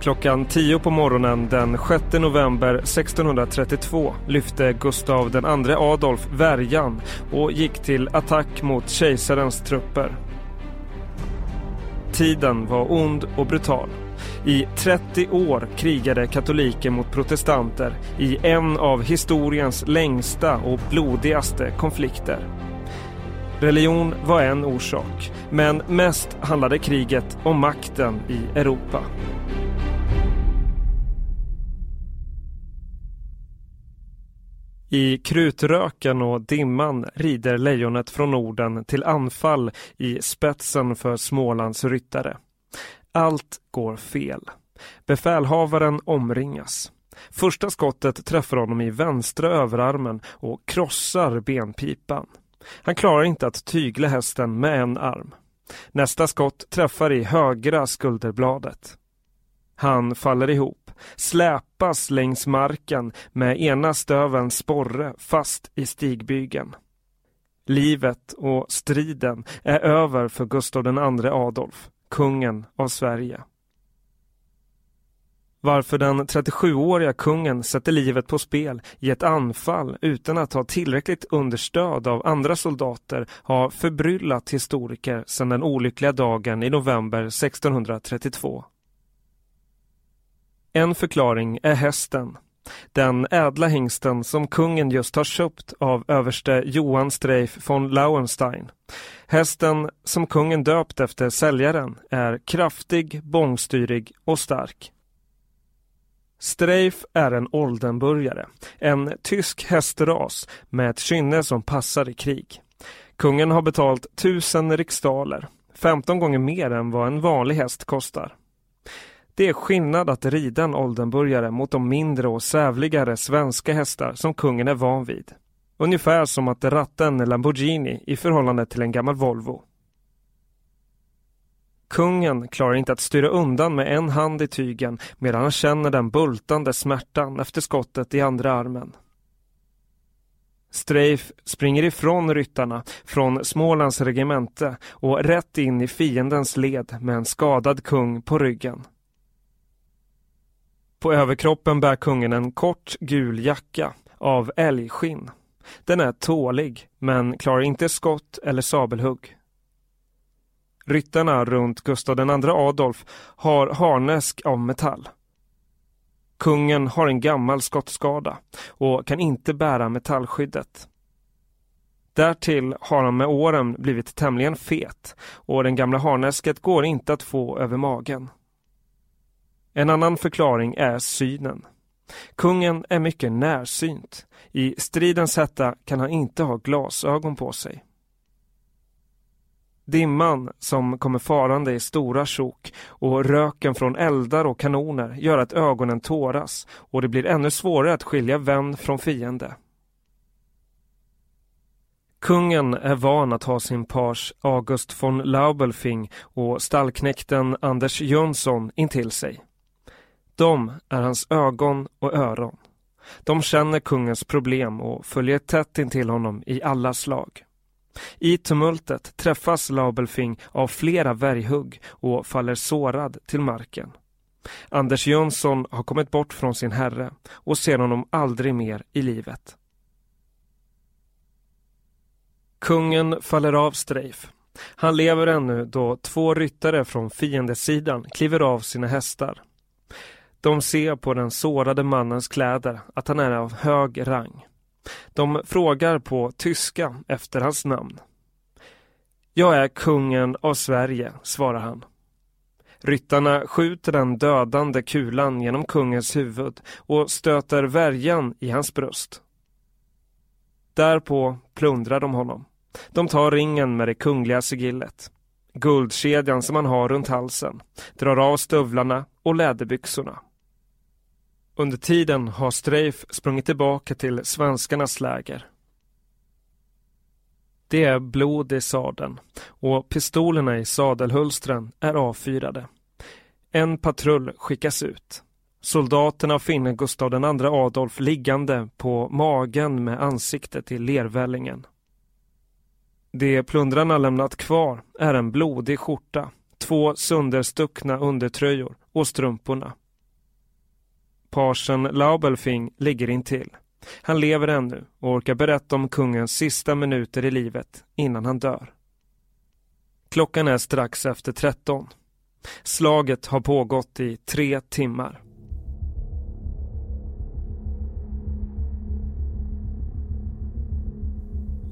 Klockan 10 på morgonen den 6 november 1632 lyfte Gustav II Adolf värjan och gick till attack mot kejsarens trupper. Tiden var ond och brutal. I 30 år krigade katoliker mot protestanter i en av historiens längsta och blodigaste konflikter. Religion var en orsak, men mest handlade kriget om makten i Europa. I krutröken och dimman rider lejonet från Norden till anfall i spetsen för Smålands ryttare. Allt går fel. Befälhavaren omringas. Första skottet träffar honom i vänstra överarmen och krossar benpipan. Han klarar inte att tygla hästen med en arm. Nästa skott träffar i högra skulderbladet. Han faller ihop, släpas längs marken med ena stövens sporre fast i stigbygeln. Livet och striden är över för Gustav II Adolf, kungen av Sverige. Varför den 37-åriga kungen sätter livet på spel i ett anfall utan att ha tillräckligt understöd av andra soldater har förbryllat historiker sedan den olyckliga dagen i november 1632. En förklaring är hästen. Den ädla hingsten som kungen just har köpt av överste Johan Streif von Lauenstein. Hästen som kungen döpt efter säljaren är kraftig, bångstyrig och stark. Streif är en Oldenburgare, en tysk hästras med ett kynne som passar i krig. Kungen har betalt tusen riksdaler, 15 gånger mer än vad en vanlig häst kostar. Det är skillnad att rida en Oldenburgare mot de mindre och sävligare svenska hästar som kungen är van vid. Ungefär som att ratta en Lamborghini i förhållande till en gammal Volvo. Kungen klarar inte att styra undan med en hand i tygen medan han känner den bultande smärtan efter skottet i andra armen. Streif springer ifrån ryttarna från Smålands regemente och rätt in i fiendens led med en skadad kung på ryggen. På överkroppen bär kungen en kort gul jacka av älgskinn. Den är tålig men klarar inte skott eller sabelhugg. Ryttarna runt Gustav II Adolf har harnesk av metall. Kungen har en gammal skottskada och kan inte bära metallskyddet. Därtill har han med åren blivit tämligen fet och den gamla harnesket går inte att få över magen. En annan förklaring är synen. Kungen är mycket närsynt. I stridens hetta kan han inte ha glasögon på sig. Dimman som kommer farande i stora sjok och röken från eldar och kanoner gör att ögonen tåras och det blir ännu svårare att skilja vän från fiende. Kungen är van att ha sin pars August von Laubelfing och stallknekten Anders Jönsson intill sig. De är hans ögon och öron. De känner kungens problem och följer tätt intill honom i alla slag. I tumultet träffas Laubelfing av flera värjhugg och faller sårad till marken. Anders Jönsson har kommit bort från sin herre och ser honom aldrig mer i livet. Kungen faller av Streif. Han lever ännu då två ryttare från fiendesidan kliver av sina hästar. De ser på den sårade mannens kläder att han är av hög rang. De frågar på tyska efter hans namn. Jag är kungen av Sverige, svarar han. Ryttarna skjuter den dödande kulan genom kungens huvud och stöter värjan i hans bröst. Därpå plundrar de honom. De tar ringen med det kungliga sigillet, guldkedjan som han har runt halsen, drar av stövlarna och läderbyxorna. Under tiden har Streif sprungit tillbaka till svenskarnas läger. Det är blod i sadeln och pistolerna i sadelhulstren är avfyrade. En patrull skickas ut. Soldaterna finner Gustav II Adolf liggande på magen med ansiktet i lervällingen. Det plundrarna lämnat kvar är en blodig skjorta, två sönderstuckna undertröjor och strumporna. Parsen Laubelfing ligger intill. Han lever ännu och orkar berätta om kungens sista minuter i livet innan han dör. Klockan är strax efter 13. Slaget har pågått i tre timmar.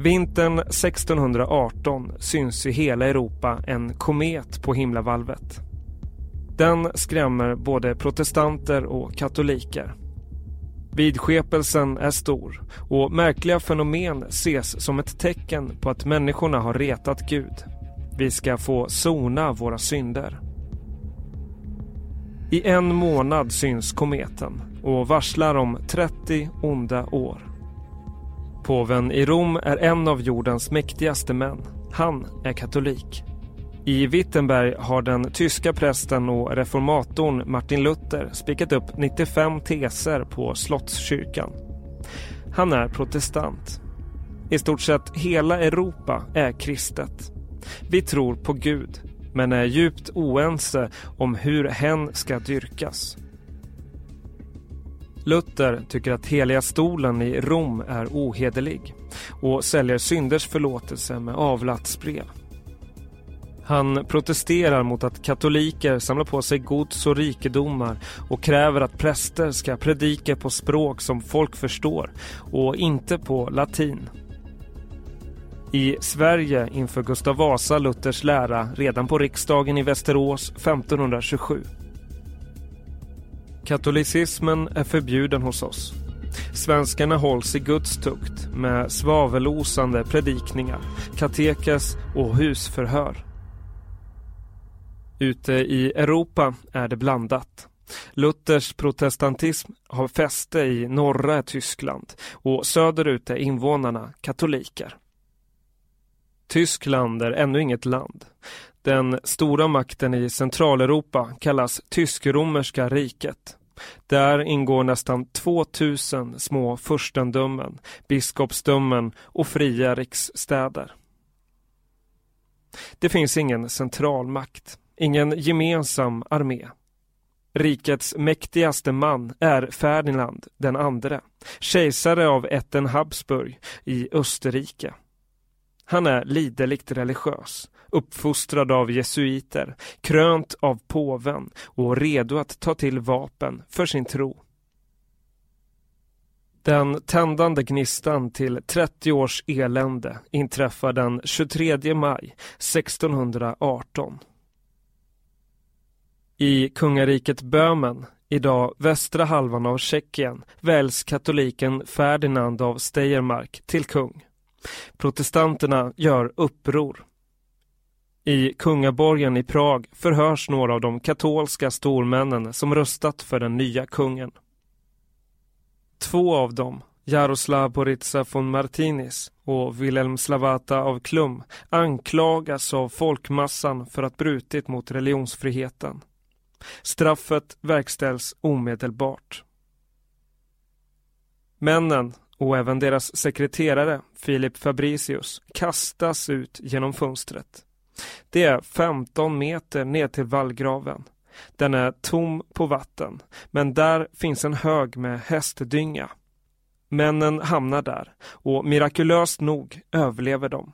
Vintern 1618 syns i hela Europa en komet på himlavalvet. Den skrämmer både protestanter och katoliker. Vidskepelsen är stor och märkliga fenomen ses som ett tecken på att människorna har retat Gud. Vi ska få sona våra synder. I en månad syns kometen och varslar om 30 onda år. Påven i Rom är en av jordens mäktigaste män. Han är katolik. I Wittenberg har den tyska prästen och reformatorn Martin Luther spikat upp 95 teser på Slottskyrkan. Han är protestant. I stort sett hela Europa är kristet. Vi tror på Gud, men är djupt oense om hur hen ska dyrkas. Luther tycker att heliga stolen i Rom är ohederlig och säljer synders förlåtelse med avlatsbrev. Han protesterar mot att katoliker samlar på sig gods och rikedomar och kräver att präster ska predika på språk som folk förstår och inte på latin. I Sverige inför Gustav Vasa Luthers lära redan på riksdagen i Västerås 1527. Katolicismen är förbjuden hos oss. Svenskarna hålls i Guds tukt med svavelosande predikningar, katekes och husförhör. Ute i Europa är det blandat. Luthers protestantism har fäste i norra Tyskland och söderut är invånarna katoliker. Tyskland är ännu inget land. Den stora makten i Centraleuropa kallas Tysk-romerska riket. Där ingår nästan 2000 små furstendömen, biskopsdömen och fria riksstäder. Det finns ingen centralmakt. Ingen gemensam armé. Rikets mäktigaste man är Ferdinand den andre, kejsare av ätten Habsburg i Österrike. Han är liderligt religiös, uppfostrad av jesuiter, krönt av påven och redo att ta till vapen för sin tro. Den tändande gnistan till 30 års elände inträffar den 23 maj 1618. I kungariket Böhmen, idag västra halvan av Tjeckien, väljs katoliken Ferdinand av Steiermark till kung. Protestanterna gör uppror. I kungaborgen i Prag förhörs några av de katolska stormännen som röstat för den nya kungen. Två av dem, Jaroslav Boritsa von Martinis och Wilhelm Slavata av Klum anklagas av folkmassan för att brutit mot religionsfriheten. Straffet verkställs omedelbart. Männen och även deras sekreterare Filip Fabricius kastas ut genom fönstret. Det är 15 meter ner till vallgraven. Den är tom på vatten, men där finns en hög med hästdynga. Männen hamnar där och mirakulöst nog överlever de.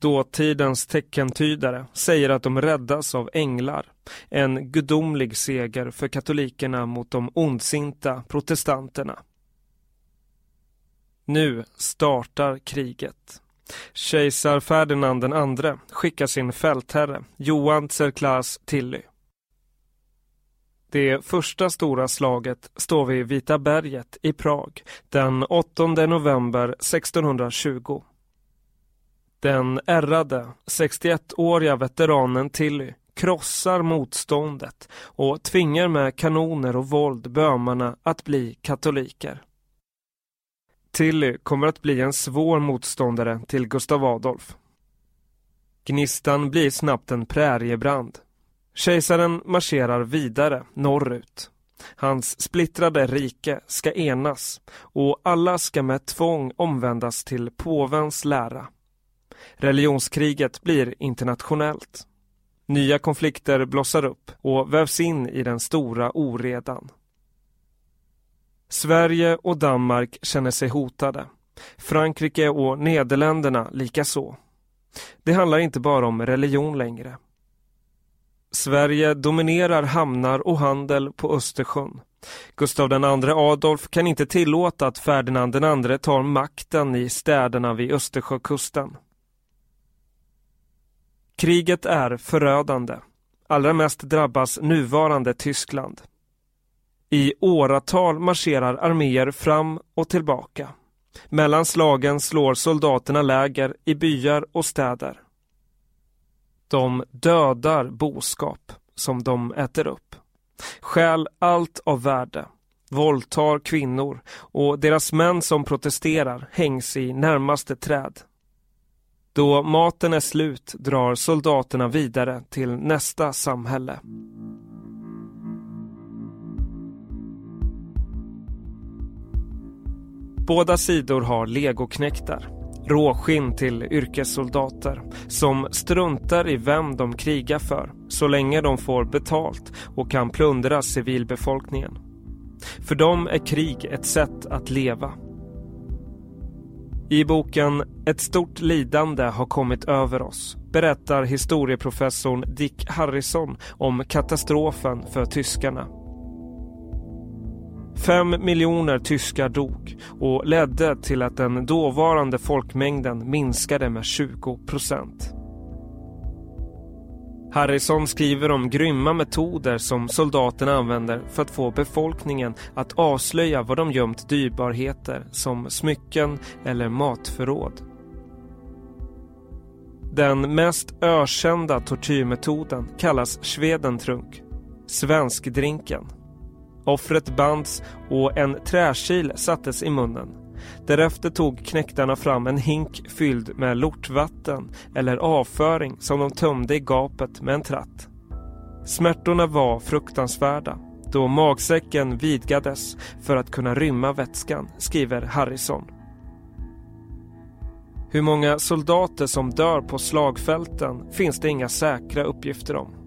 Dåtidens teckentydare säger att de räddas av änglar. En gudomlig seger för katolikerna mot de ondsinta protestanterna. Nu startar kriget. Kejsar Ferdinand II skickar sin fältherre Johan Tserklas Tilly. Det första stora slaget står vid Vita berget i Prag den 8 november 1620. Den ärrade 61-åriga veteranen Tilly krossar motståndet och tvingar med kanoner och våld bömarna att bli katoliker. Tilly kommer att bli en svår motståndare till Gustav Adolf. Gnistan blir snabbt en präriebrand. Kejsaren marscherar vidare norrut. Hans splittrade rike ska enas och alla ska med tvång omvändas till påvens lära. Religionskriget blir internationellt. Nya konflikter blossar upp och vävs in i den stora oredan. Sverige och Danmark känner sig hotade. Frankrike och Nederländerna likaså. Det handlar inte bara om religion längre. Sverige dominerar hamnar och handel på Östersjön. Gustav II Adolf kan inte tillåta att Ferdinand II tar makten i städerna vid Östersjökusten. Kriget är förödande. Allra mest drabbas nuvarande Tyskland. I åratal marscherar arméer fram och tillbaka. Mellan slagen slår soldaterna läger i byar och städer. De dödar boskap som de äter upp. Stjäl allt av värde. Våldtar kvinnor och deras män som protesterar hängs i närmaste träd. Då maten är slut drar soldaterna vidare till nästa samhälle. Båda sidor har legoknektar, råskinn till yrkessoldater som struntar i vem de krigar för så länge de får betalt och kan plundra civilbefolkningen. För dem är krig ett sätt att leva. I boken Ett stort lidande har kommit över oss berättar historieprofessorn Dick Harrison om katastrofen för tyskarna Fem miljoner tyskar dog och ledde till att den dåvarande folkmängden minskade med 20 procent. Harrison skriver om grymma metoder som soldaterna använder för att få befolkningen att avslöja vad de gömt dyrbarheter som smycken eller matförråd. Den mest ökända tortyrmetoden kallas Schwedentrunk, svenskdrinken. Offret bands och en träkil sattes i munnen. Därefter tog knäktarna fram en hink fylld med lortvatten eller avföring som de tömde i gapet med en tratt. Smärtorna var fruktansvärda då magsäcken vidgades för att kunna rymma vätskan, skriver Harrison. Hur många soldater som dör på slagfälten finns det inga säkra uppgifter om.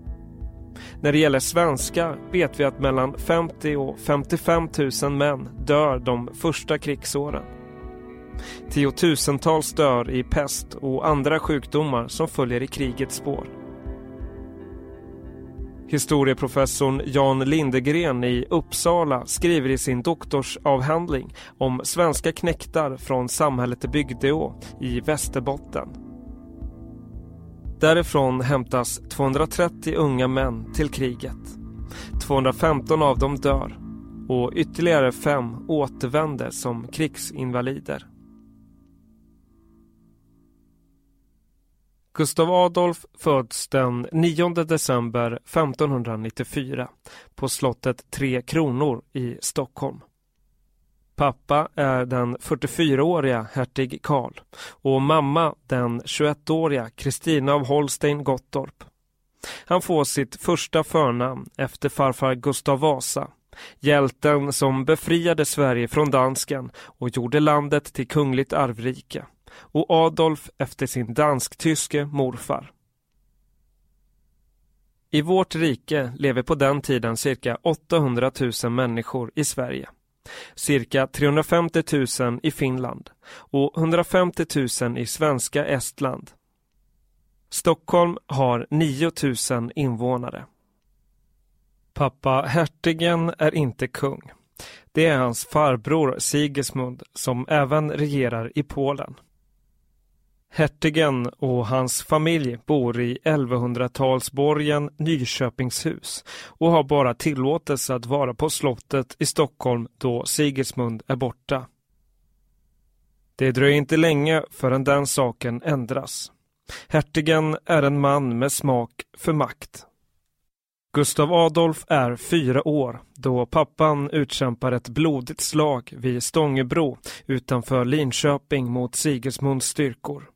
När det gäller svenskar vet vi att mellan 50 och 55 000 män dör de första krigsåren. Tiotusentals dör i pest och andra sjukdomar som följer i krigets spår. Historieprofessorn Jan Lindegren i Uppsala skriver i sin doktorsavhandling om svenska knäktar från samhället Bygdeå i Västerbotten. Därifrån hämtas 230 unga män till kriget. 215 av dem dör och ytterligare fem återvänder som krigsinvalider. Gustav Adolf föds den 9 december 1594 på slottet Tre Kronor i Stockholm. Pappa är den 44-åriga hertig Karl och mamma den 21-åriga Kristina av Holstein Gottorp. Han får sitt första förnamn efter farfar Gustav Vasa, hjälten som befriade Sverige från dansken och gjorde landet till kungligt arvrike, och Adolf efter sin dansk-tyske morfar. I vårt rike lever på den tiden cirka 800 000 människor i Sverige cirka 350 000 i Finland och 150 000 i svenska Estland. Stockholm har 9 000 invånare. Pappa hertigen är inte kung. Det är hans farbror Sigismund som även regerar i Polen. Hertigen och hans familj bor i 1100-talsborgen Nyköpingshus och har bara tillåtelse att vara på slottet i Stockholm då Sigismund är borta. Det dröjer inte länge förrän den saken ändras. Hertigen är en man med smak för makt. Gustav Adolf är fyra år då pappan utkämpar ett blodigt slag vid Stångebro utanför Linköping mot Sigismunds styrkor.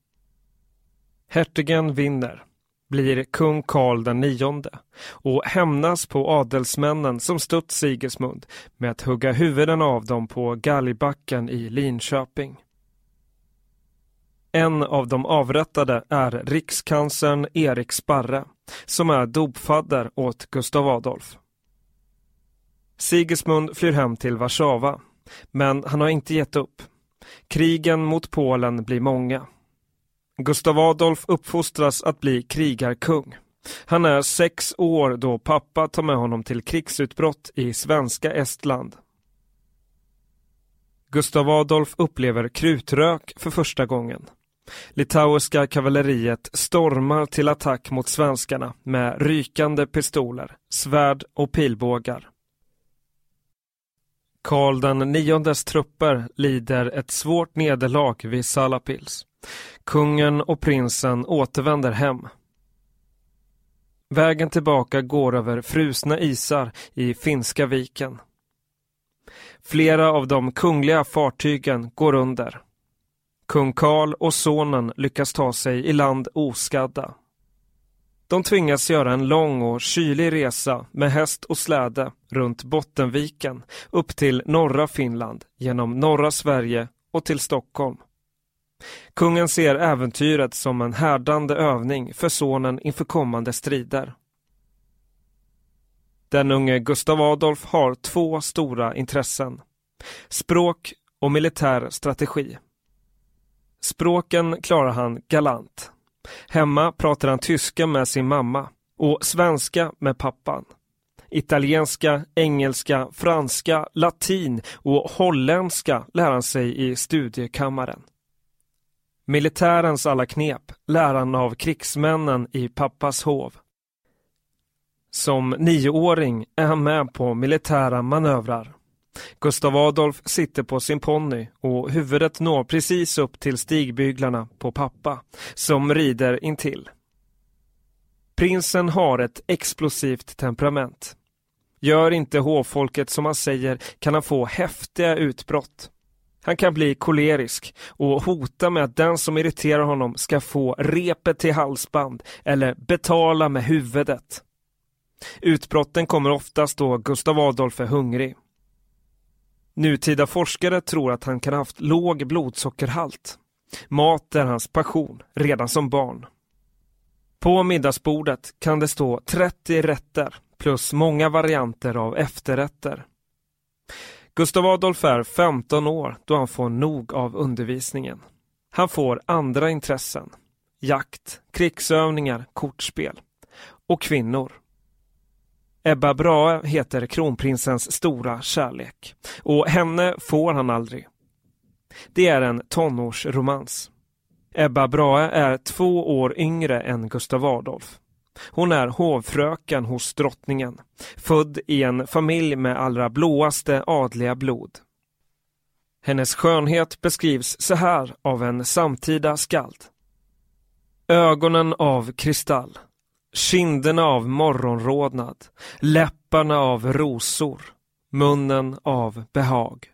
Hertigen vinner, blir kung Karl den nionde och hämnas på adelsmännen som stött Sigismund med att hugga huvuden av dem på galgbacken i Linköping. En av de avrättade är rikskanslern Erik Sparre som är dopfadder åt Gustav Adolf. Sigismund flyr hem till Warszawa, men han har inte gett upp. Krigen mot Polen blir många. Gustav Adolf uppfostras att bli krigarkung. Han är sex år då pappa tar med honom till krigsutbrott i svenska Estland. Gustav Adolf upplever krutrök för första gången. Litauiska kavalleriet stormar till attack mot svenskarna med rykande pistoler, svärd och pilbågar. Karl den niondes trupper lider ett svårt nederlag vid Salapils. Kungen och prinsen återvänder hem. Vägen tillbaka går över frusna isar i Finska viken. Flera av de kungliga fartygen går under. Kung Karl och sonen lyckas ta sig i land oskadda. De tvingas göra en lång och kylig resa med häst och släde runt Bottenviken upp till norra Finland, genom norra Sverige och till Stockholm. Kungen ser äventyret som en härdande övning för sonen inför kommande strider. Den unge Gustav Adolf har två stora intressen. Språk och militär strategi. Språken klarar han galant. Hemma pratar han tyska med sin mamma och svenska med pappan. Italienska, engelska, franska, latin och holländska lär han sig i studiekammaren. Militärens alla knep lär han av krigsmännen i pappas hov. Som nioåring är han med på militära manövrar. Gustav Adolf sitter på sin ponny och huvudet når precis upp till stigbyglarna på pappa, som rider intill. Prinsen har ett explosivt temperament. Gör inte hovfolket som han säger kan han få häftiga utbrott. Han kan bli kolerisk och hota med att den som irriterar honom ska få repet till halsband eller betala med huvudet. Utbrotten kommer oftast då Gustav Adolf är hungrig. Nutida forskare tror att han kan ha haft låg blodsockerhalt. Mat är hans passion, redan som barn. På middagsbordet kan det stå 30 rätter plus många varianter av efterrätter. Gustav Adolf är 15 år då han får nog av undervisningen. Han får andra intressen. Jakt, krigsövningar, kortspel. Och kvinnor. Ebba Brahe heter kronprinsens stora kärlek och henne får han aldrig. Det är en tonårsromans. Ebba Brahe är två år yngre än Gustav Adolf. Hon är hovfröken hos drottningen, född i en familj med allra blåaste adliga blod. Hennes skönhet beskrivs så här av en samtida skald. Ögonen av kristall, kinderna av morgonrodnad, läpparna av rosor, munnen av behag.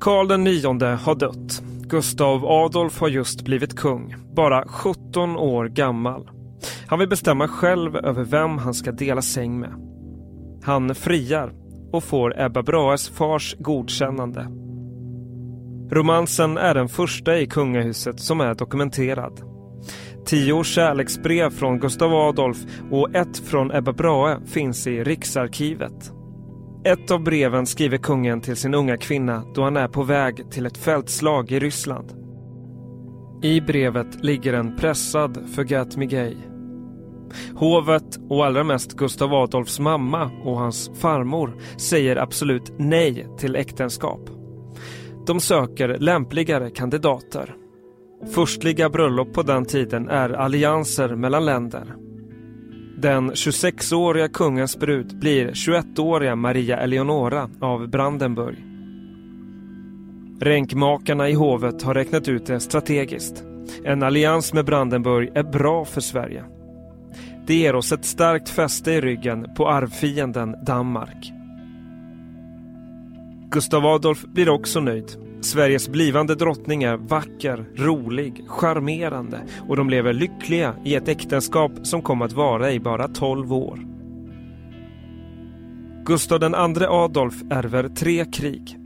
Karl den nionde har dött. Gustav Adolf har just blivit kung, bara 17 år gammal. Han vill bestämma själv över vem han ska dela säng med. Han friar och får Ebba Brahes fars godkännande. Romansen är den första i kungahuset som är dokumenterad. Tio kärleksbrev från Gustav Adolf och ett från Ebba Brahe finns i Riksarkivet. Ett av breven skriver kungen till sin unga kvinna då han är på väg till ett fältslag i Ryssland. I brevet ligger en pressad Forget Me Gay. Hovet och allra mest Gustav Adolfs mamma och hans farmor säger absolut nej till äktenskap. De söker lämpligare kandidater. Förstliga bröllop på den tiden är allianser mellan länder. Den 26-åriga kungens brud blir 21-åriga Maria Eleonora av Brandenburg. Ränkmakarna i hovet har räknat ut det strategiskt. En allians med Brandenburg är bra för Sverige. Det ger oss ett starkt fäste i ryggen på arvfienden Danmark. Gustav Adolf blir också nöjd. Sveriges blivande drottning är vacker, rolig, charmerande och de lever lyckliga i ett äktenskap som kom att vara i bara 12 år. Gustav II Adolf ärver tre krig.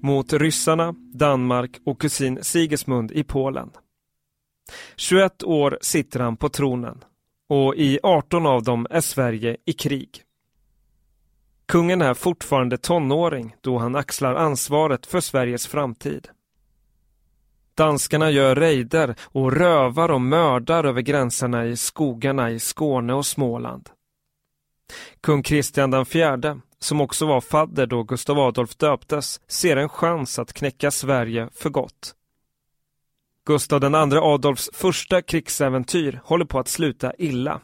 Mot ryssarna, Danmark och kusin Sigismund i Polen. 21 år sitter han på tronen och i 18 av dem är Sverige i krig. Kungen är fortfarande tonåring då han axlar ansvaret för Sveriges framtid. Danskarna gör rejder och rövar och mördar över gränserna i skogarna i Skåne och Småland. Kung Kristian IV, som också var fadder då Gustav Adolf döptes, ser en chans att knäcka Sverige för gott. Gustav II Adolfs första krigsäventyr håller på att sluta illa.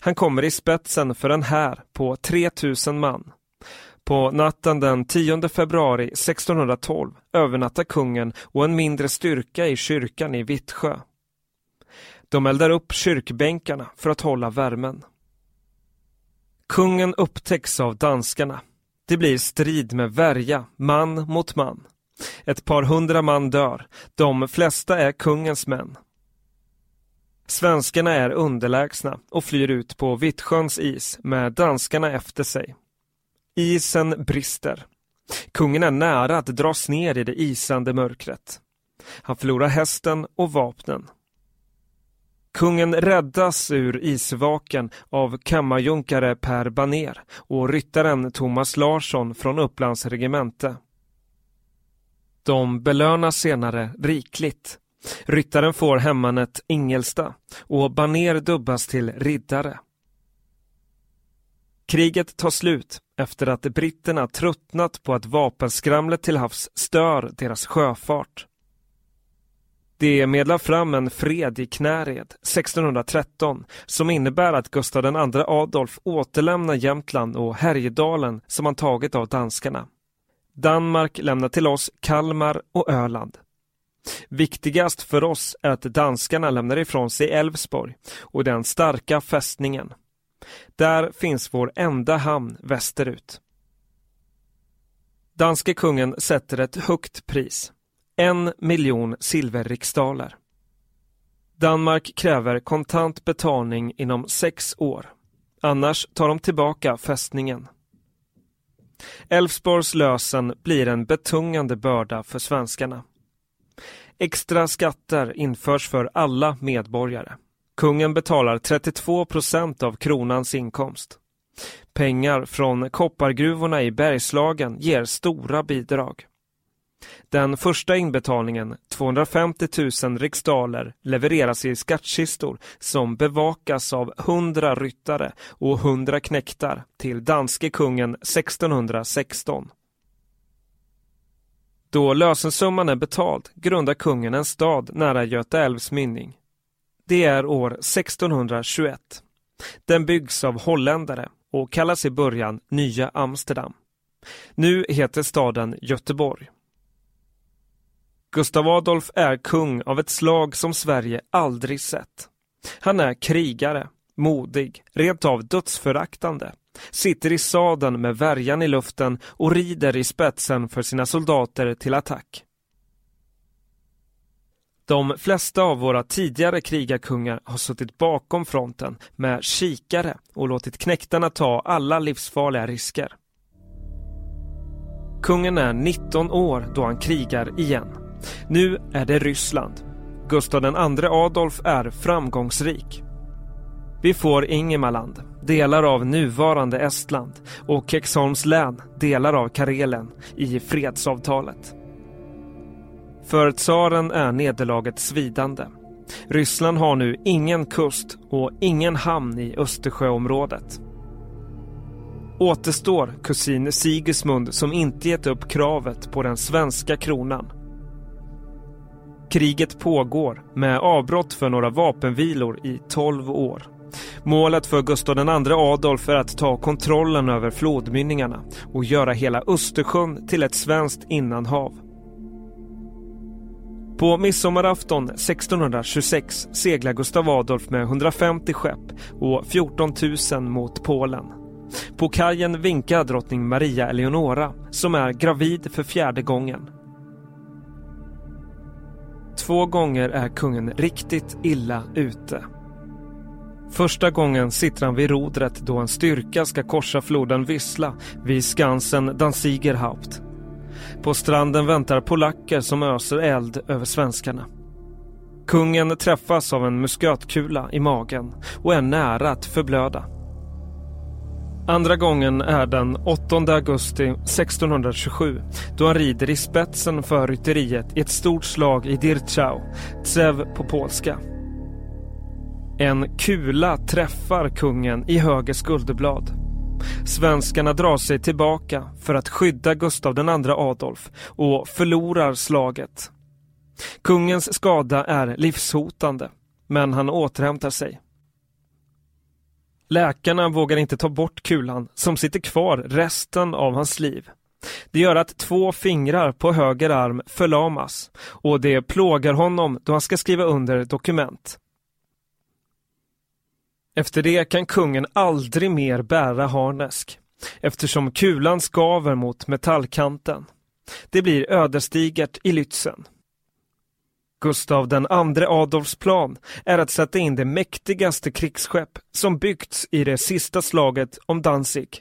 Han kommer i spetsen för en här på 3000 man. På natten den 10 februari 1612 övernattar kungen och en mindre styrka i kyrkan i Vittsjö. De eldar upp kyrkbänkarna för att hålla värmen. Kungen upptäcks av danskarna. Det blir strid med värja, man mot man. Ett par hundra man dör. De flesta är kungens män. Svenskarna är underlägsna och flyr ut på Vittsjöns is med danskarna efter sig. Isen brister. Kungen är nära att dras ner i det isande mörkret. Han förlorar hästen och vapnen. Kungen räddas ur isvaken av kammarjunkare Per Baner och ryttaren Thomas Larsson från Upplands regemente. De belönas senare rikligt. Ryttaren får hemmanet Ingelsta och Baner dubbas till riddare. Kriget tar slut efter att britterna tröttnat på att vapenskramlet till havs stör deras sjöfart. Det medlar fram en fred i Knäred 1613 som innebär att Gustav II Adolf återlämnar Jämtland och Härjedalen som han tagit av danskarna. Danmark lämnar till oss Kalmar och Öland. Viktigast för oss är att danskarna lämnar ifrån sig Älvsborg och den starka fästningen. Där finns vår enda hamn västerut. Danske kungen sätter ett högt pris. En miljon silverriksdaler. Danmark kräver kontant betalning inom sex år. Annars tar de tillbaka fästningen. Älvsborgs lösen blir en betungande börda för svenskarna. Extra skatter införs för alla medborgare. Kungen betalar 32 procent av kronans inkomst. Pengar från koppargruvorna i Bergslagen ger stora bidrag. Den första inbetalningen, 250 000 riksdaler, levereras i skattkistor som bevakas av 100 ryttare och 100 knektar till danske kungen 1616. Då lösensumman är betald grundar kungen en stad nära Göta älvs mynning. Det är år 1621. Den byggs av holländare och kallas i början Nya Amsterdam. Nu heter staden Göteborg. Gustav Adolf är kung av ett slag som Sverige aldrig sett. Han är krigare, modig, rent av dödsföraktande, sitter i sadeln med värjan i luften och rider i spetsen för sina soldater till attack. De flesta av våra tidigare krigarkungar har suttit bakom fronten med kikare och låtit knäktarna ta alla livsfarliga risker. Kungen är 19 år då han krigar igen. Nu är det Ryssland. Gustav II Adolf är framgångsrik. Vi får Ingemarland, delar av nuvarande Estland och Kexholms län, delar av Karelen, i fredsavtalet. För tsaren är nederlaget svidande. Ryssland har nu ingen kust och ingen hamn i Östersjöområdet. Återstår kusin Sigismund som inte gett upp kravet på den svenska kronan. Kriget pågår med avbrott för några vapenvilor i 12 år. Målet för Gustav II Adolf är att ta kontrollen över flodmynningarna och göra hela Östersjön till ett svenskt innanhav. På midsommarafton 1626 seglar Gustav Adolf med 150 skepp och 14 000 mot Polen. På kajen vinkar drottning Maria Eleonora som är gravid för fjärde gången. Två gånger är kungen riktigt illa ute. Första gången sitter han vid rodret då en styrka ska korsa floden Vissla vid skansen Danzigerhaupt. På stranden väntar polacker som öser eld över svenskarna. Kungen träffas av en muskötkula i magen och är nära att förblöda. Andra gången är den 8 augusti 1627 då han rider i spetsen för rytteriet i ett stort slag i Dirchau, Tsev på polska. En kula träffar kungen i höger skulderblad. Svenskarna drar sig tillbaka för att skydda Gustav II Adolf och förlorar slaget. Kungens skada är livshotande, men han återhämtar sig. Läkarna vågar inte ta bort kulan som sitter kvar resten av hans liv. Det gör att två fingrar på höger arm förlamas och det plågar honom då han ska skriva under dokument. Efter det kan kungen aldrig mer bära harnesk eftersom kulan skaver mot metallkanten. Det blir ödesdigert i Lützen. Gustav den andre Adolfs plan är att sätta in det mäktigaste krigsskepp som byggts i det sista slaget om Danzig.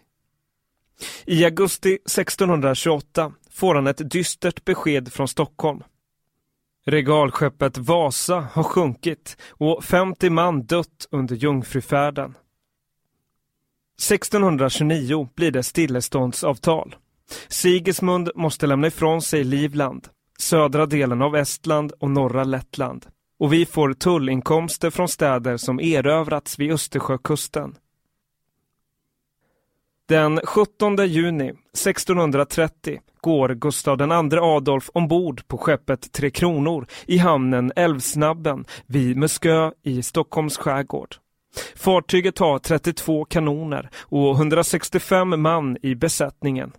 I augusti 1628 får han ett dystert besked från Stockholm. Regalskeppet Vasa har sjunkit och 50 man dött under jungfrufärden. 1629 blir det stilleståndsavtal. Sigismund måste lämna ifrån sig Livland, södra delen av Estland och norra Lettland. Och vi får tullinkomster från städer som erövrats vid Östersjökusten. Den 17 juni 1630 går Gustav II Adolf ombord på skeppet Tre Kronor i hamnen Älvsnabben vid Muskö i Stockholms skärgård. Fartyget har 32 kanoner och 165 man i besättningen.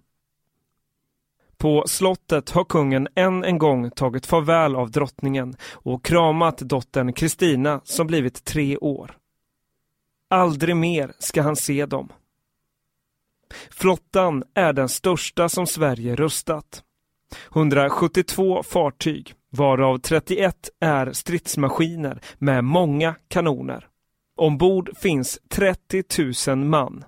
På slottet har kungen än en gång tagit farväl av drottningen och kramat dottern Kristina som blivit tre år. Aldrig mer ska han se dem. Flottan är den största som Sverige rustat. 172 fartyg, varav 31 är stridsmaskiner med många kanoner. Ombord finns 30 000 man.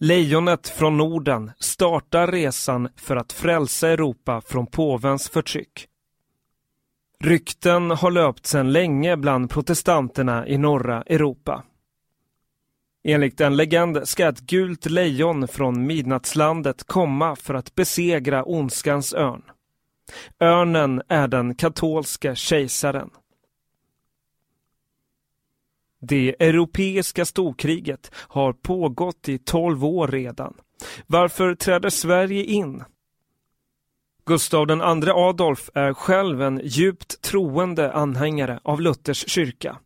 Lejonet från Norden startar resan för att frälsa Europa från påvens förtryck. Rykten har löpt sedan länge bland protestanterna i norra Europa. Enligt en legend ska ett gult lejon från midnattslandet komma för att besegra ondskans örn. Örnen är den katolske kejsaren. Det europeiska storkriget har pågått i tolv år redan. Varför träder Sverige in? Gustav II Adolf är själv en djupt troende anhängare av Luthers kyrka.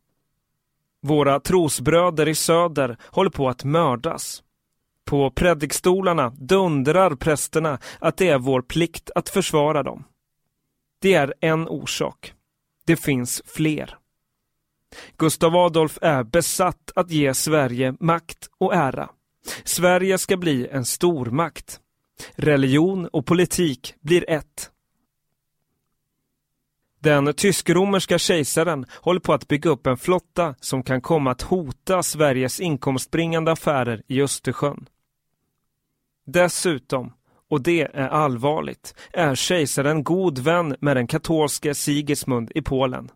Våra trosbröder i söder håller på att mördas. På predikstolarna dundrar prästerna att det är vår plikt att försvara dem. Det är en orsak. Det finns fler. Gustav Adolf är besatt att ge Sverige makt och ära. Sverige ska bli en stormakt. Religion och politik blir ett. Den tysk-romerska kejsaren håller på att bygga upp en flotta som kan komma att hota Sveriges inkomstbringande affärer i Östersjön. Dessutom, och det är allvarligt, är kejsaren god vän med den katolske Sigismund i Polen.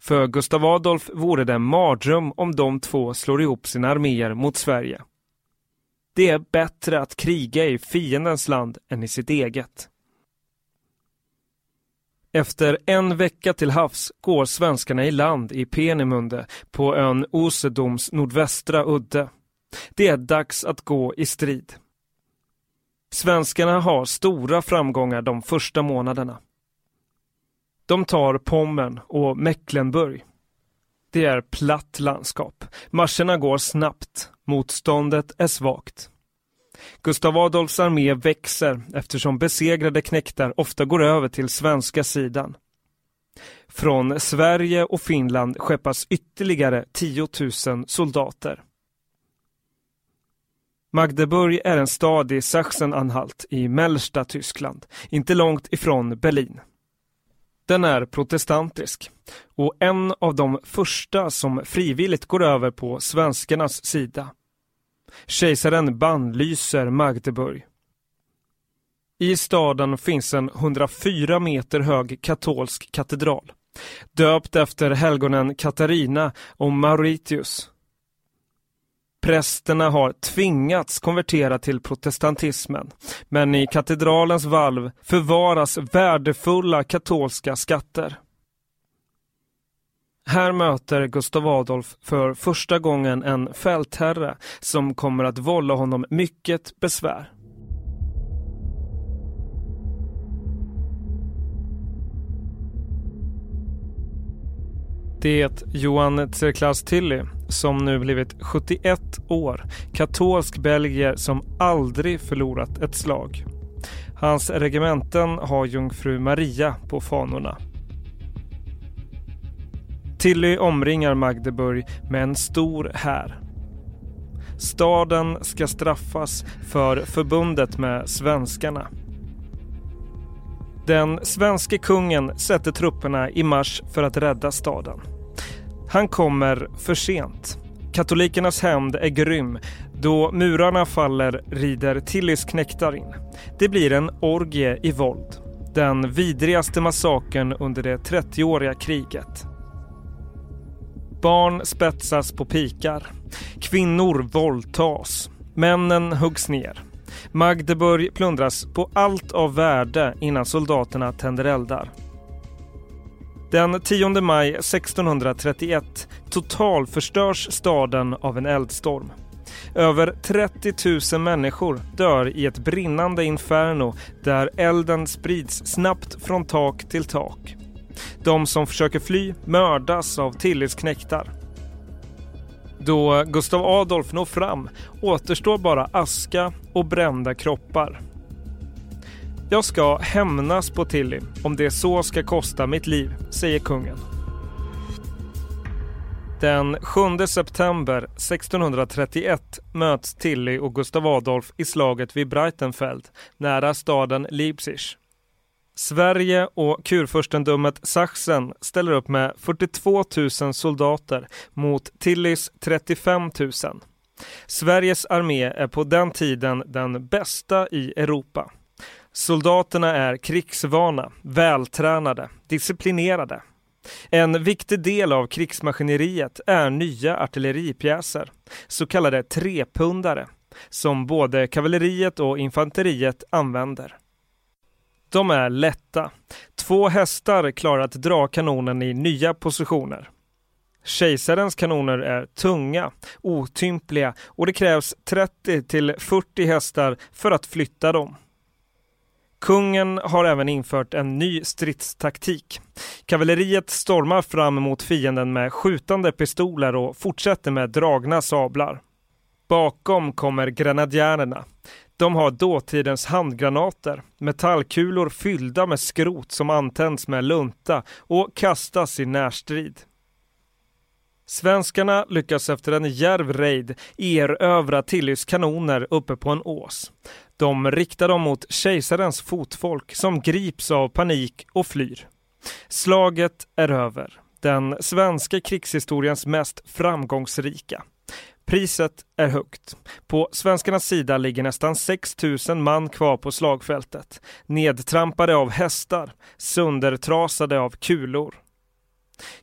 För Gustav Adolf vore det en mardröm om de två slår ihop sina arméer mot Sverige. Det är bättre att kriga i fiendens land än i sitt eget. Efter en vecka till havs går svenskarna i land i Penimunde på ön Osedoms nordvästra udde. Det är dags att gå i strid. Svenskarna har stora framgångar de första månaderna. De tar Pommern och Mecklenburg. Det är platt landskap. Marscherna går snabbt. Motståndet är svagt. Gustav Adolfs armé växer eftersom besegrade knektar ofta går över till svenska sidan. Från Sverige och Finland skeppas ytterligare 10 000 soldater. Magdeburg är en stad i Sachsen-Anhalt i mellersta Tyskland, inte långt ifrån Berlin. Den är protestantisk och en av de första som frivilligt går över på svenskarnas sida. Kejsaren bannlyser Magdeburg. I staden finns en 104 meter hög katolsk katedral, döpt efter helgonen Katarina och Mauritius. Prästerna har tvingats konvertera till protestantismen, men i katedralens valv förvaras värdefulla katolska skatter. Här möter Gustav Adolf för första gången en fältherre som kommer att vålla honom mycket besvär. Det är Johan Tserklas Tilly som nu blivit 71 år, katolsk belgier som aldrig förlorat ett slag. Hans regementen har jungfru Maria på fanorna. Tilly omringar Magdeburg med en stor här. Staden ska straffas för förbundet med svenskarna. Den svenske kungen sätter trupperna i mars för att rädda staden. Han kommer för sent. Katolikernas hämnd är grym. Då murarna faller rider Tillys knektar in. Det blir en orgie i våld. Den vidrigaste massakern under det 30-åriga kriget. Barn spetsas på pikar. Kvinnor våldtas. Männen huggs ner. Magdeburg plundras på allt av värde innan soldaterna tänder eldar. Den 10 maj 1631 totalförstörs staden av en eldstorm. Över 30 000 människor dör i ett brinnande inferno där elden sprids snabbt från tak till tak. De som försöker fly mördas av tillitsknektar. Då Gustav Adolf når fram återstår bara aska och brända kroppar. Jag ska hämnas på Tilly om det så ska kosta mitt liv, säger kungen. Den 7 september 1631 möts Tilly och Gustav Adolf i slaget vid Breitenfeld nära staden Leipzig. Sverige och kurfurstendömet Sachsen ställer upp med 42 000 soldater mot Tillys 35 000. Sveriges armé är på den tiden den bästa i Europa. Soldaterna är krigsvana, vältränade, disciplinerade. En viktig del av krigsmaskineriet är nya artilleripjäser, så kallade trepundare, som både kavalleriet och infanteriet använder. De är lätta. Två hästar klarar att dra kanonen i nya positioner. Kejsarens kanoner är tunga, otympliga och det krävs 30 till 40 hästar för att flytta dem. Kungen har även infört en ny stridstaktik. Kavalleriet stormar fram mot fienden med skjutande pistoler och fortsätter med dragna sablar. Bakom kommer grenadjärerna. De har dåtidens handgranater, metallkulor fyllda med skrot som antänds med lunta och kastas i närstrid. Svenskarna lyckas efter en järv raid erövra Tillys kanoner uppe på en ås. De riktar dem mot kejsarens fotfolk som grips av panik och flyr. Slaget är över. Den svenska krigshistoriens mest framgångsrika. Priset är högt. På svenskarnas sida ligger nästan 6 000 man kvar på slagfältet. Nedtrampade av hästar, söndertrasade av kulor.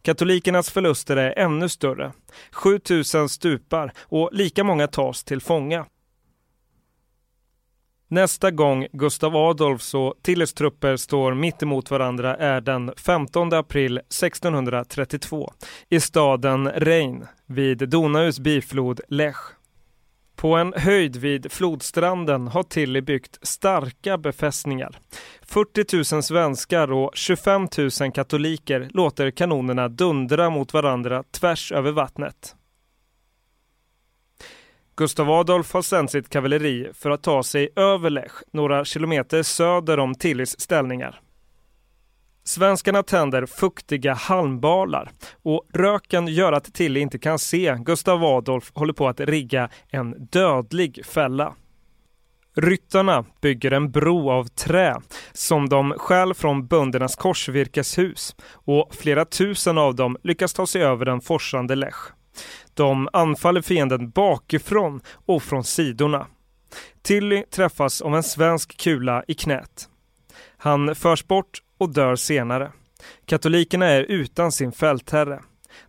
Katolikernas förluster är ännu större. 7 000 stupar och lika många tas till fånga. Nästa gång Gustav Adolfs och Tilles trupper står mitt emot varandra är den 15 april 1632 i staden Rein vid Donaus biflod Lech. På en höjd vid flodstranden har Tilly byggt starka befästningar. 40 000 svenskar och 25 000 katoliker låter kanonerna dundra mot varandra tvärs över vattnet. Gustav Adolf har sänt sitt kavalleri för att ta sig över Lech, några kilometer söder om Tillys ställningar. Svenskarna tänder fuktiga halmbalar och röken gör att Tilly inte kan se Gustav Adolf håller på att rigga en dödlig fälla. Ryttarna bygger en bro av trä som de stjäl från böndernas korsvirkeshus och flera tusen av dem lyckas ta sig över den forsande Lech. De anfaller fienden bakifrån och från sidorna. Tilly träffas av en svensk kula i knät. Han förs bort och dör senare. Katolikerna är utan sin fältherre.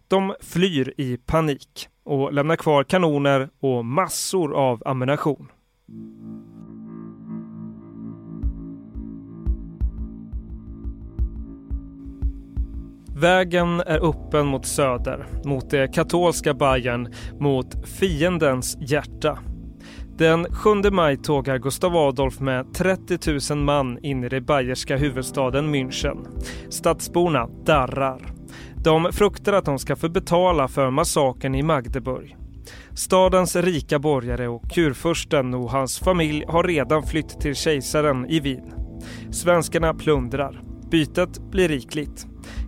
De flyr i panik och lämnar kvar kanoner och massor av ammunition. Vägen är öppen mot söder, mot det katolska Bayern, mot fiendens hjärta. Den 7 maj tågar Gustav Adolf med 30 000 man in i den bayerska huvudstaden München. Stadsborna darrar. De fruktar att de ska få betala för massakern i Magdeburg. Stadens rika borgare och kurfursten och hans familj har redan flytt till kejsaren i Wien. Svenskarna plundrar. Bytet blir rikligt.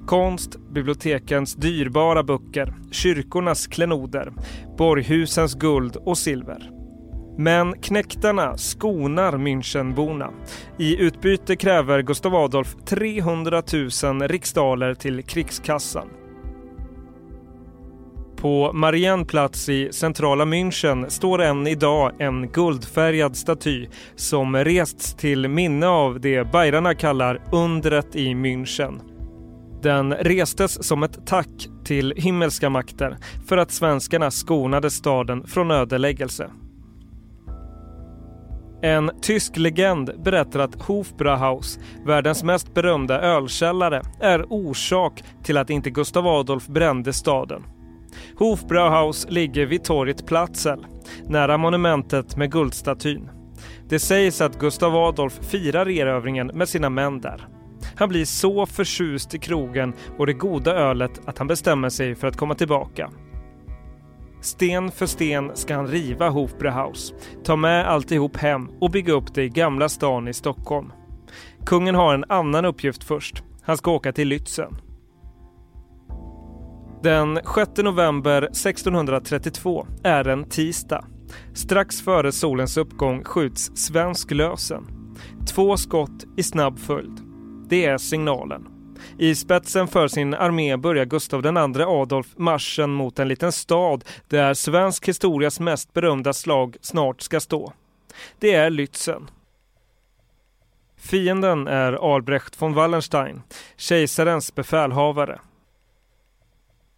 Konst, bibliotekens dyrbara böcker, kyrkornas klenoder, borghusens guld och silver. Men knäktarna skonar Münchenborna. I utbyte kräver Gustav Adolf 300 000 riksdaler till krigskassan. På Marienplatz i centrala München står än idag en guldfärgad staty som rests till minne av det Bajrarna kallar undret i München. Den restes som ett tack till himmelska makter för att svenskarna skonade staden från ödeläggelse. En tysk legend berättar att Hofbrauhaus, världens mest berömda ölkällare, är orsak till att inte Gustav Adolf brände staden. Hofbrauhaus ligger vid torget Platzel, nära monumentet med guldstatyn. Det sägs att Gustav Adolf firar erövringen med sina män där. Han blir så förtjust i krogen och det goda ölet att han bestämmer sig för att komma tillbaka. Sten för sten ska han riva Hofbräuhaus, ta med alltihop hem och bygga upp det i Gamla stan i Stockholm. Kungen har en annan uppgift först. Han ska åka till Lützen. Den 6 november 1632 är en tisdag. Strax före solens uppgång skjuts svensk lösen. Två skott i snabb följd. Det är signalen. I spetsen för sin armé börjar Gustav II Adolf marschen mot en liten stad där svensk historias mest berömda slag snart ska stå. Det är Lützen. Fienden är Albrecht von Wallenstein, kejsarens befälhavare.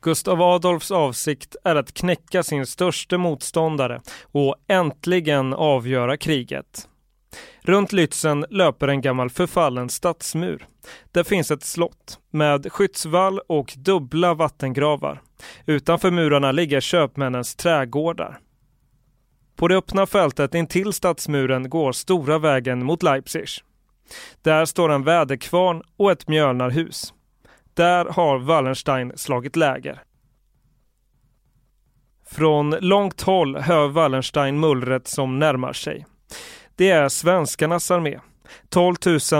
Gustav Adolfs avsikt är att knäcka sin största motståndare och äntligen avgöra kriget. Runt Lützen löper en gammal förfallen stadsmur. Där finns ett slott med skyddsvall och dubbla vattengravar. Utanför murarna ligger köpmännens trädgårdar. På det öppna fältet intill stadsmuren går stora vägen mot Leipzig. Där står en väderkvarn och ett mjölnarhus. Där har Wallenstein slagit läger. Från långt håll hör Wallenstein mullret som närmar sig. Det är svenskarnas armé. 12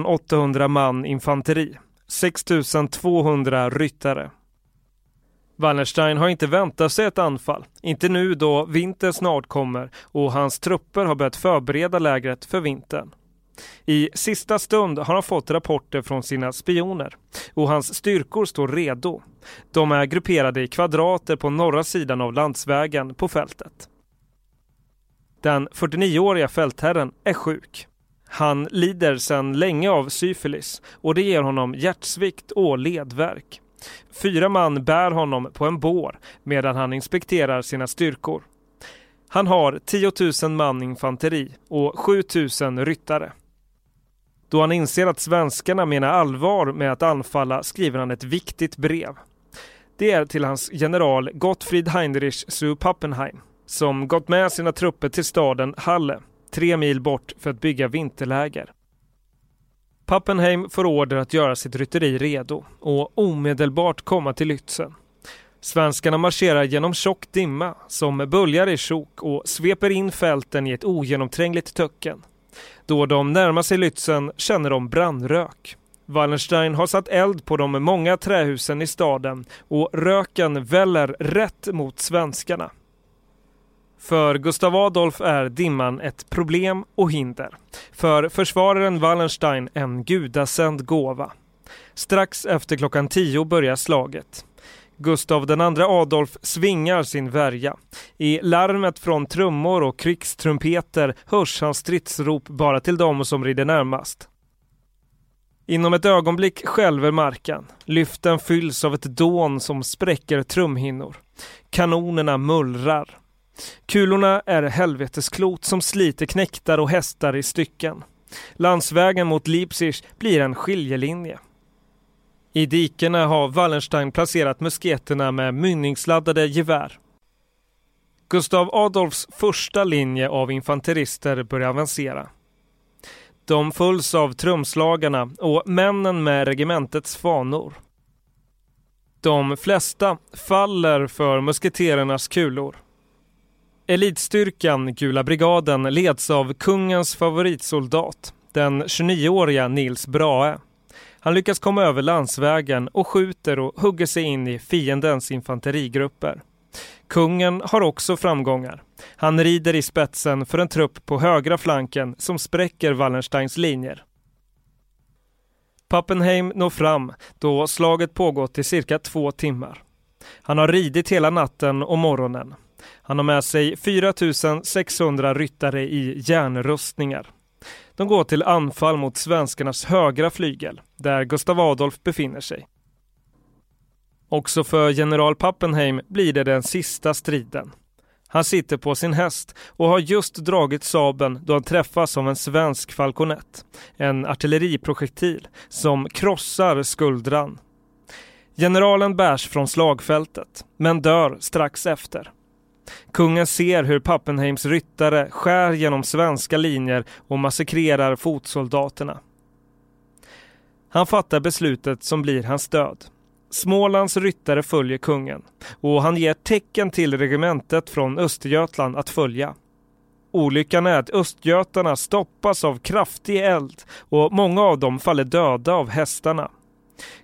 800 man infanteri. 6 200 ryttare. Wallenstein har inte väntat sig ett anfall. Inte nu då vintern snart kommer och hans trupper har börjat förbereda lägret för vintern. I sista stund har han fått rapporter från sina spioner och hans styrkor står redo. De är grupperade i kvadrater på norra sidan av landsvägen på fältet. Den 49-åriga fältherren är sjuk. Han lider sedan länge av syfilis och det ger honom hjärtsvikt och ledvärk. Fyra man bär honom på en bår medan han inspekterar sina styrkor. Han har 10 000 man infanteri och 7 000 ryttare. Då han inser att svenskarna menar allvar med att anfalla skriver han ett viktigt brev. Det är till hans general Gottfried Heinrich zu Pappenheim som gått med sina trupper till staden Halle, tre mil bort för att bygga vinterläger. Pappenheim får order att göra sitt rytteri redo och omedelbart komma till Lützen. Svenskarna marscherar genom tjock dimma som böljar i sjok och sveper in fälten i ett ogenomträngligt töcken. Då de närmar sig Lützen känner de brandrök. Wallenstein har satt eld på de många trähusen i staden och röken väller rätt mot svenskarna. För Gustav Adolf är dimman ett problem och hinder. För försvararen Wallenstein en gudasänd gåva. Strax efter klockan tio börjar slaget. Gustav II Adolf svingar sin värja. I larmet från trummor och krigstrumpeter hörs hans stridsrop bara till dem som rider närmast. Inom ett ögonblick skälver marken. Lyften fylls av ett dån som spräcker trumhinnor. Kanonerna mullrar. Kulorna är helvetesklot som sliter knäktar och hästar i stycken. Landsvägen mot Leipzig blir en skiljelinje. I dikena har Wallenstein placerat musketerna med mynningsladdade gevär. Gustav Adolfs första linje av infanterister börjar avancera. De följs av trumslagarna och männen med regementets fanor. De flesta faller för musketerernas kulor. Elitstyrkan Gula brigaden leds av kungens favoritsoldat, den 29-åriga Nils Brahe. Han lyckas komma över landsvägen och skjuter och hugger sig in i fiendens infanterigrupper. Kungen har också framgångar. Han rider i spetsen för en trupp på högra flanken som spräcker Wallensteins linjer. Pappenheim når fram då slaget pågått i cirka två timmar. Han har ridit hela natten och morgonen. Han har med sig 4600 ryttare i järnrustningar. De går till anfall mot svenskarnas högra flygel, där Gustav Adolf befinner sig. Också för general Pappenheim blir det den sista striden. Han sitter på sin häst och har just dragit sabeln då han träffas av en svensk falkonett, en artilleriprojektil som krossar skuldran. Generalen bärs från slagfältet, men dör strax efter. Kungen ser hur Pappenheims ryttare skär genom svenska linjer och massakrerar fotsoldaterna. Han fattar beslutet som blir hans död. Smålands ryttare följer kungen och han ger tecken till regementet från Östergötland att följa. Olyckan är att östgötarna stoppas av kraftig eld och många av dem faller döda av hästarna.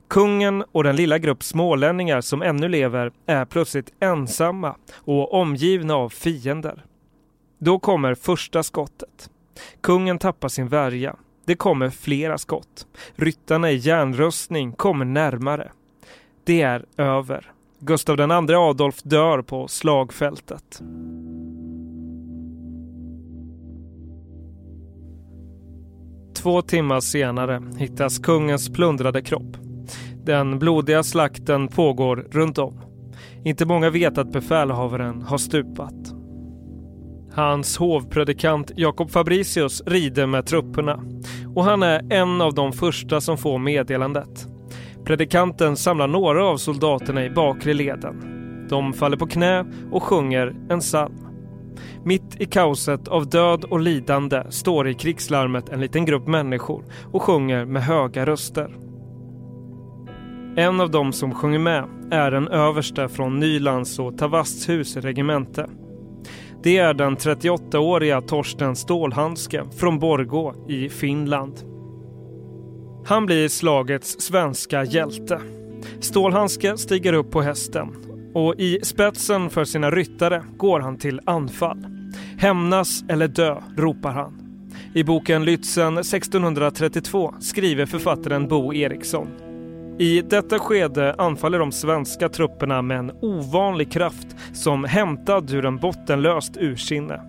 Kungen och den lilla grupp smålänningar som ännu lever är plötsligt ensamma och omgivna av fiender. Då kommer första skottet. Kungen tappar sin värja. Det kommer flera skott. Ryttarna i järnrustning kommer närmare. Det är över. Gustav II Adolf dör på slagfältet. Två timmar senare hittas kungens plundrade kropp. Den blodiga slakten pågår runt om. Inte många vet att befälhavaren har stupat. Hans hovpredikant Jakob Fabricius rider med trupperna och han är en av de första som får meddelandet. Predikanten samlar några av soldaterna i bakre leden. De faller på knä och sjunger en psalm. Mitt i kaoset av död och lidande står i krigslarmet en liten grupp människor och sjunger med höga röster. En av dem som sjunger med är en överste från Nylands och Tavasthus regemente. Det är den 38-åriga Torsten Stålhandske från Borgå i Finland. Han blir slagets svenska hjälte. Stålhandske stiger upp på hästen och i spetsen för sina ryttare går han till anfall. Hämnas eller dö, ropar han. I boken Lützen 1632 skriver författaren Bo Eriksson i detta skede anfaller de svenska trupperna med en ovanlig kraft som hämtad ur en bottenlöst ursinne.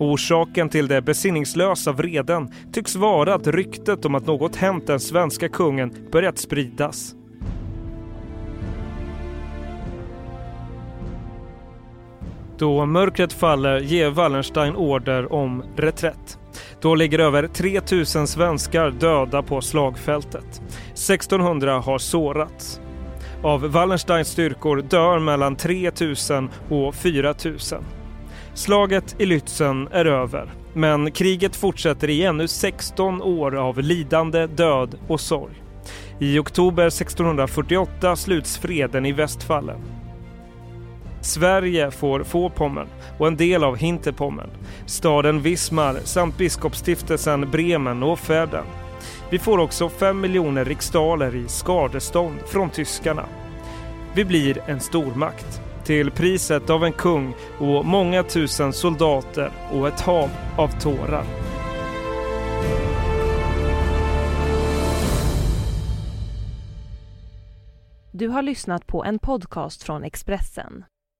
Orsaken till det besinningslösa vreden tycks vara att ryktet om att något hänt den svenska kungen börjat spridas. Då mörkret faller ger Wallenstein order om reträtt. Då ligger över 3000 svenskar döda på slagfältet. 1600 har sårats. Av Wallensteins styrkor dör mellan 3000 och 4000. Slaget i Lützen är över, men kriget fortsätter i ännu 16 år av lidande, död och sorg. I oktober 1648 sluts freden i Västfallen. Sverige får Fåpommern och en del av Hinterpommern, staden Wismar samt biskopsstiftelsen Bremen och Färden. Vi får också 5 miljoner riksdaler i skadestånd från tyskarna. Vi blir en stormakt till priset av en kung och många tusen soldater och ett hav av tårar. Du har lyssnat på en podcast från Expressen.